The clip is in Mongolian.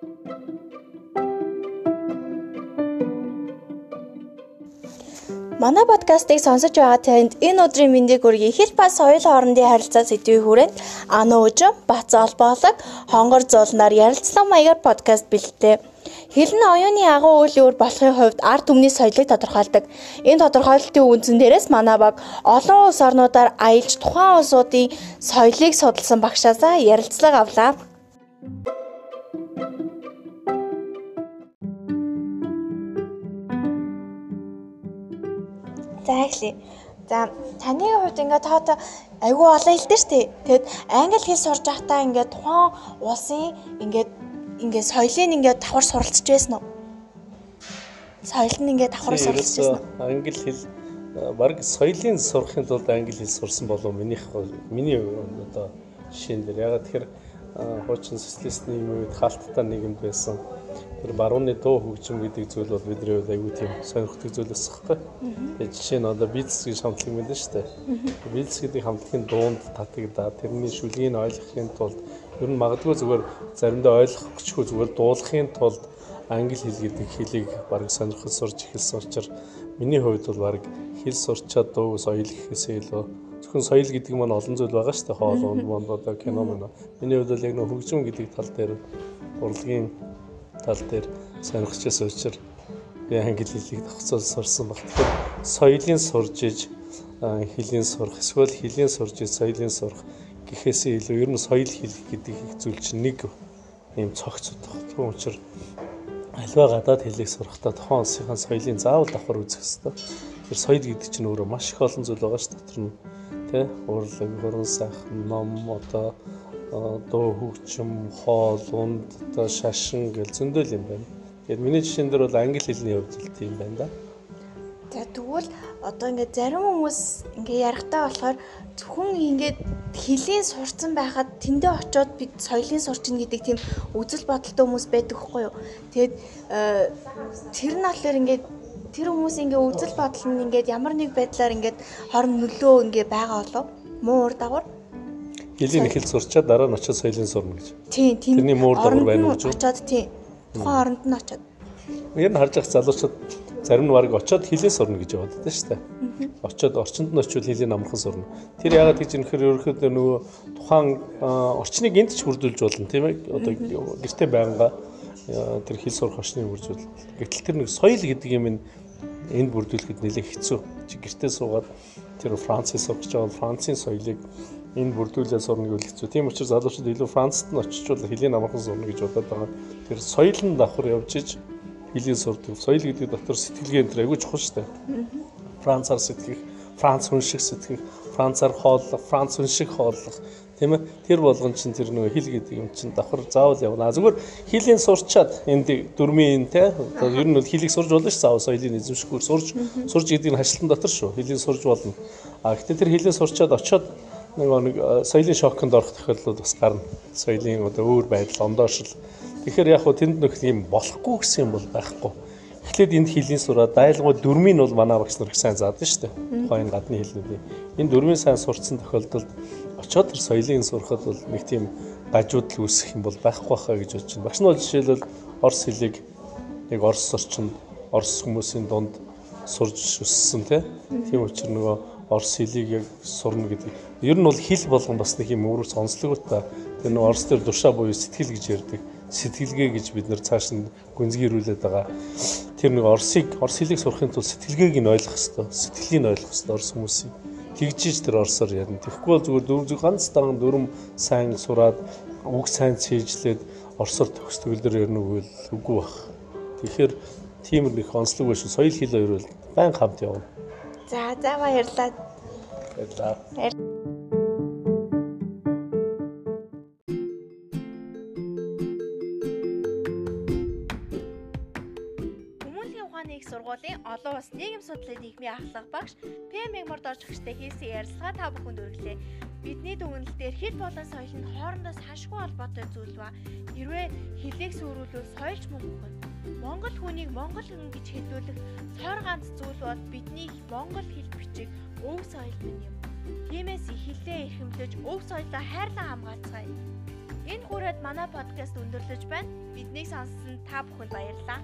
Манай подкастыг сонсож байгаа танд энэ өдрийн мэндийг хүргэе. Хэл ба соёл хоорондын харилцаа сэдвийн хүрээнд Ано Өжим, Бац Олбоолог, Хонгор зуулнаар ярилцлага маягаар подкаст бэлтээ. Хэл нь оюуны агуу үйл өөр болохын хувьд ард түмний соёлыг тодорхойлдог. Энэ тодорхойлолтын үндсэн дээрээс манай баг олон улс орнуудаар аялж тухайн улсуудын соёлыг судалсан багшаасаа ярилцлага авлаа. За эхлэе. За таны хувьд ингээд тоото айгүй олон хэлтэй дээ. Тэгэд англи хэл сурж байхдаа ингээд тухайн улсын ингээд ингээд соёлыг ингээд давхар суралцж байсан уу? Соёл нь ингээд давхар суралцж байсан уу? Англи хэл баг соёлын сурахын тулд англи хэл сурсан болов минийх миний одоо жишээн дээр ягаад тэгэхээр хуучин социалист нийгмийн үед хаалттай нийгэмд байсан тэр барууны дуу хөгжим гэдэг зүйл бол бидний хувьд аюу тийм сонирхдаг зүйл байсан хэвгүй. Тэгээ жишээ нь одоо бизнес гэж хамтлаг байна шүү дээ. Бизнес гэдэг хамтлагийн дуунд татагдаад тэрний шүлгийг ойлгохын тулд ер нь магадгүй зүгээр заримдаа ойлгохгүй зүгээр дуулахын тулд англи хэл гэдэг хэлийг баг сонирхож сурч эхэлсэн учраас миний хувьд бол баг хэл сурчаад дуу соёл гэхээсээ илүү зөвхөн соёл гэдэг маань олон зүйл байгаа шүү дээ. Хоол унд монд одоо кино мөн. Миний хувьд бол яг нөх хөгжим гэдэг тал дээр урлагийн тал дээр сонирхчихсан учраас би англи хэлийг давхцуул сурсан баг. Тэгэхээр соёлын сурж иж хэлийг сурах эсвэл хэлийг сурж иж соёлын сурах гэхээсээ илүү ер нь соёл хэл гэдэг их зүйл чинь нэг ийм цогц удах. Тэгвэл учраас альва гадаад хэлийг сурахдаа тухайн улсынхаа соёлын заавал давхар үзэх хэрэгтэй. Тэр соёл гэдэг чинь өөрөө маш их олон зүйл байгаа ш дотор нь тий урлаг, хуран сайхан, ном одоо дуу хөгжим, хоол, унд, одоо шашин гэл зөндөл юм байна. Тэгээд миний жишээн дээр бол англи хэлний хувьд л тийм байна да. За тэгвэл одоо ингээд зарим хүмүүс ингээ ярихтаа болохоор зөвхөн ингээд хэлийн сурцсан байхад тэндээ очиод бид соёлын сурчин гэдэг тийм үзэл бодолтой хүмүүс байдаг хгүй юу. Тэгээд э, тэр нь болохоор ингээд тэр хүмүүсийн ингээ үзэл бодол нь ингээд ямар нэг байдлаар ингээд хорн нөлөө ингээ байгаа болов муу ур дагавар Хэлийн их хэл сурчаад дараа нь очиод соёлын сурна гэж. Тийм, тийм. Тэрний муур дагавар байна гэж. Очиод тийм. Тухайн оронд нь очиод. Яг нь харж явах залуучууд зарим нь баг очиод хилээ сурна гэж яваад байдаг шүү дээ. Очиод орчинд нь очиод хилийн амархан сурна. Тэр яагаад гэж юм хэрэг ерөөхдөө нөгөө тухайн орчныг энд ч бүрдүүлж болно тийм ээ. Одоо гэртээ байнга тэр хил сурах орчныг бүрдүүл. Гэтэл тэр нэг соёл гэдэг юм энд бүрдүүлэхэд нэлээд хэцүү. Чи гэртээ суугаад тэр Францын гэж байгаа Францын соёлыг энэ бүрдүүлээ сурна гэвэл хэцүү. Тийм учраас залуучууд илүү Францад нь очичвол хэлийн амархан сурна гэж бодоод байгаа. Тэр соёл нь давхар явж иж хэлийн сурдаг. Соёл гэдэг дотор сэтгэлгээ энэ айгүй чухал шүү дээ. Францаар сэтгэх, Франц хүн шиг сэтгэх, Францаар хооллох, Франц хүн шиг хооллох тийм ээ тэр болгон чинь тэр нөгөө хэл гэдэг юм чинь давхар заавал явна. Зүгээр хэлийг сурчаад энд дөрмийн те одоо ер нь бол хэлийг сурж болно ш заавал соёлын эзэмшгүй сурж сурж гэдэг нь хашлтан дотор шүү. Хэлийг сурж болно. А гэхдээ тэр хэлийг сурчаад очоод нөгөө нэг соёлын шоконд орох тохиолдлууд бас гарна. Соёлын одоо өөр байдал ондоошил. Тэгэхээр яг хуу тэнд нөх юм болохгүй гэсэн юм бол байхгүй. Эхлээд энд хилийн сураа дайлгуу дөрмийн нь бол манай багш нар их сайн заадаг шүү дээ. Тухайн гадны хэлнүүдийн. Энэ дөрмийн сайн сурцсан тохиолдолд очоод тэр соёлын сурахад бол нэг тийм гажууд л үүсэх юм бол байхгүй хаа гэж бодож байна. Багш нь бол жишээлбэл орс хэлийг нэг орс орчинд орс хүмүүсийн дунд сурж өссөн тийм учраас нөгөө орс хэлийг яг сурна гэдэг. Ер нь бол хэл болгон бас нэг юм өөрөөр сонслоготой. Тэр нэг орс төр душаа буюу сэтгэл гэж ярьдаг. Сэтгэлгээ гэж бид нэр цааш нь гүнзгийрүүлээд байгаа. Тэр нэг орсыг орс хэлийг сурахын тулд сэтгэлгээг нь ойлгох хэрэгтэй. Сэтгэлийг нь ойлгох хэрэгтэй орс хүмүүсийн. Тэгжиж тэр орсоор ярина. Тэгэхгүй бол зүгээр дөрөв зүг ганц даган дүрм сайн сураад үг сайн цээжлээд орсоор төгсдөгөл ярина үгүй үгүй бах. Тэгэхээр тийм нэг онцлог биш соёл хэл хоёр бол байн хамт явна. За за баярлалаа. Баярлалаа. Сургуулийн олон улс нийгэм судлалын нийгмийн ахлах багш ПМ Морд орж өгчтэй хийсэн ярилцлага та бүхэнд хүргэлээ. Бидний дүгнэлт дээр хэл болон соёл нь хоорондоо саншгүй холбоотой зүйл ба хэрвээ хэлийг сүрүүлвэл соёлч мөн үхэн. Монгол хүнийг монгол хүн гэж хэлүүлэх цор ганц зүйл бол бидний монгол хэл бичиг өв соёл минь юм. Тиймээс хэлээ эрхэмлэж өв соёлоо хайрлан хамгаалцгаая. Энэ хүрээд манай подкаст өндөрлөж байна. Биднийг сонссон та бүхэнд баярлалаа.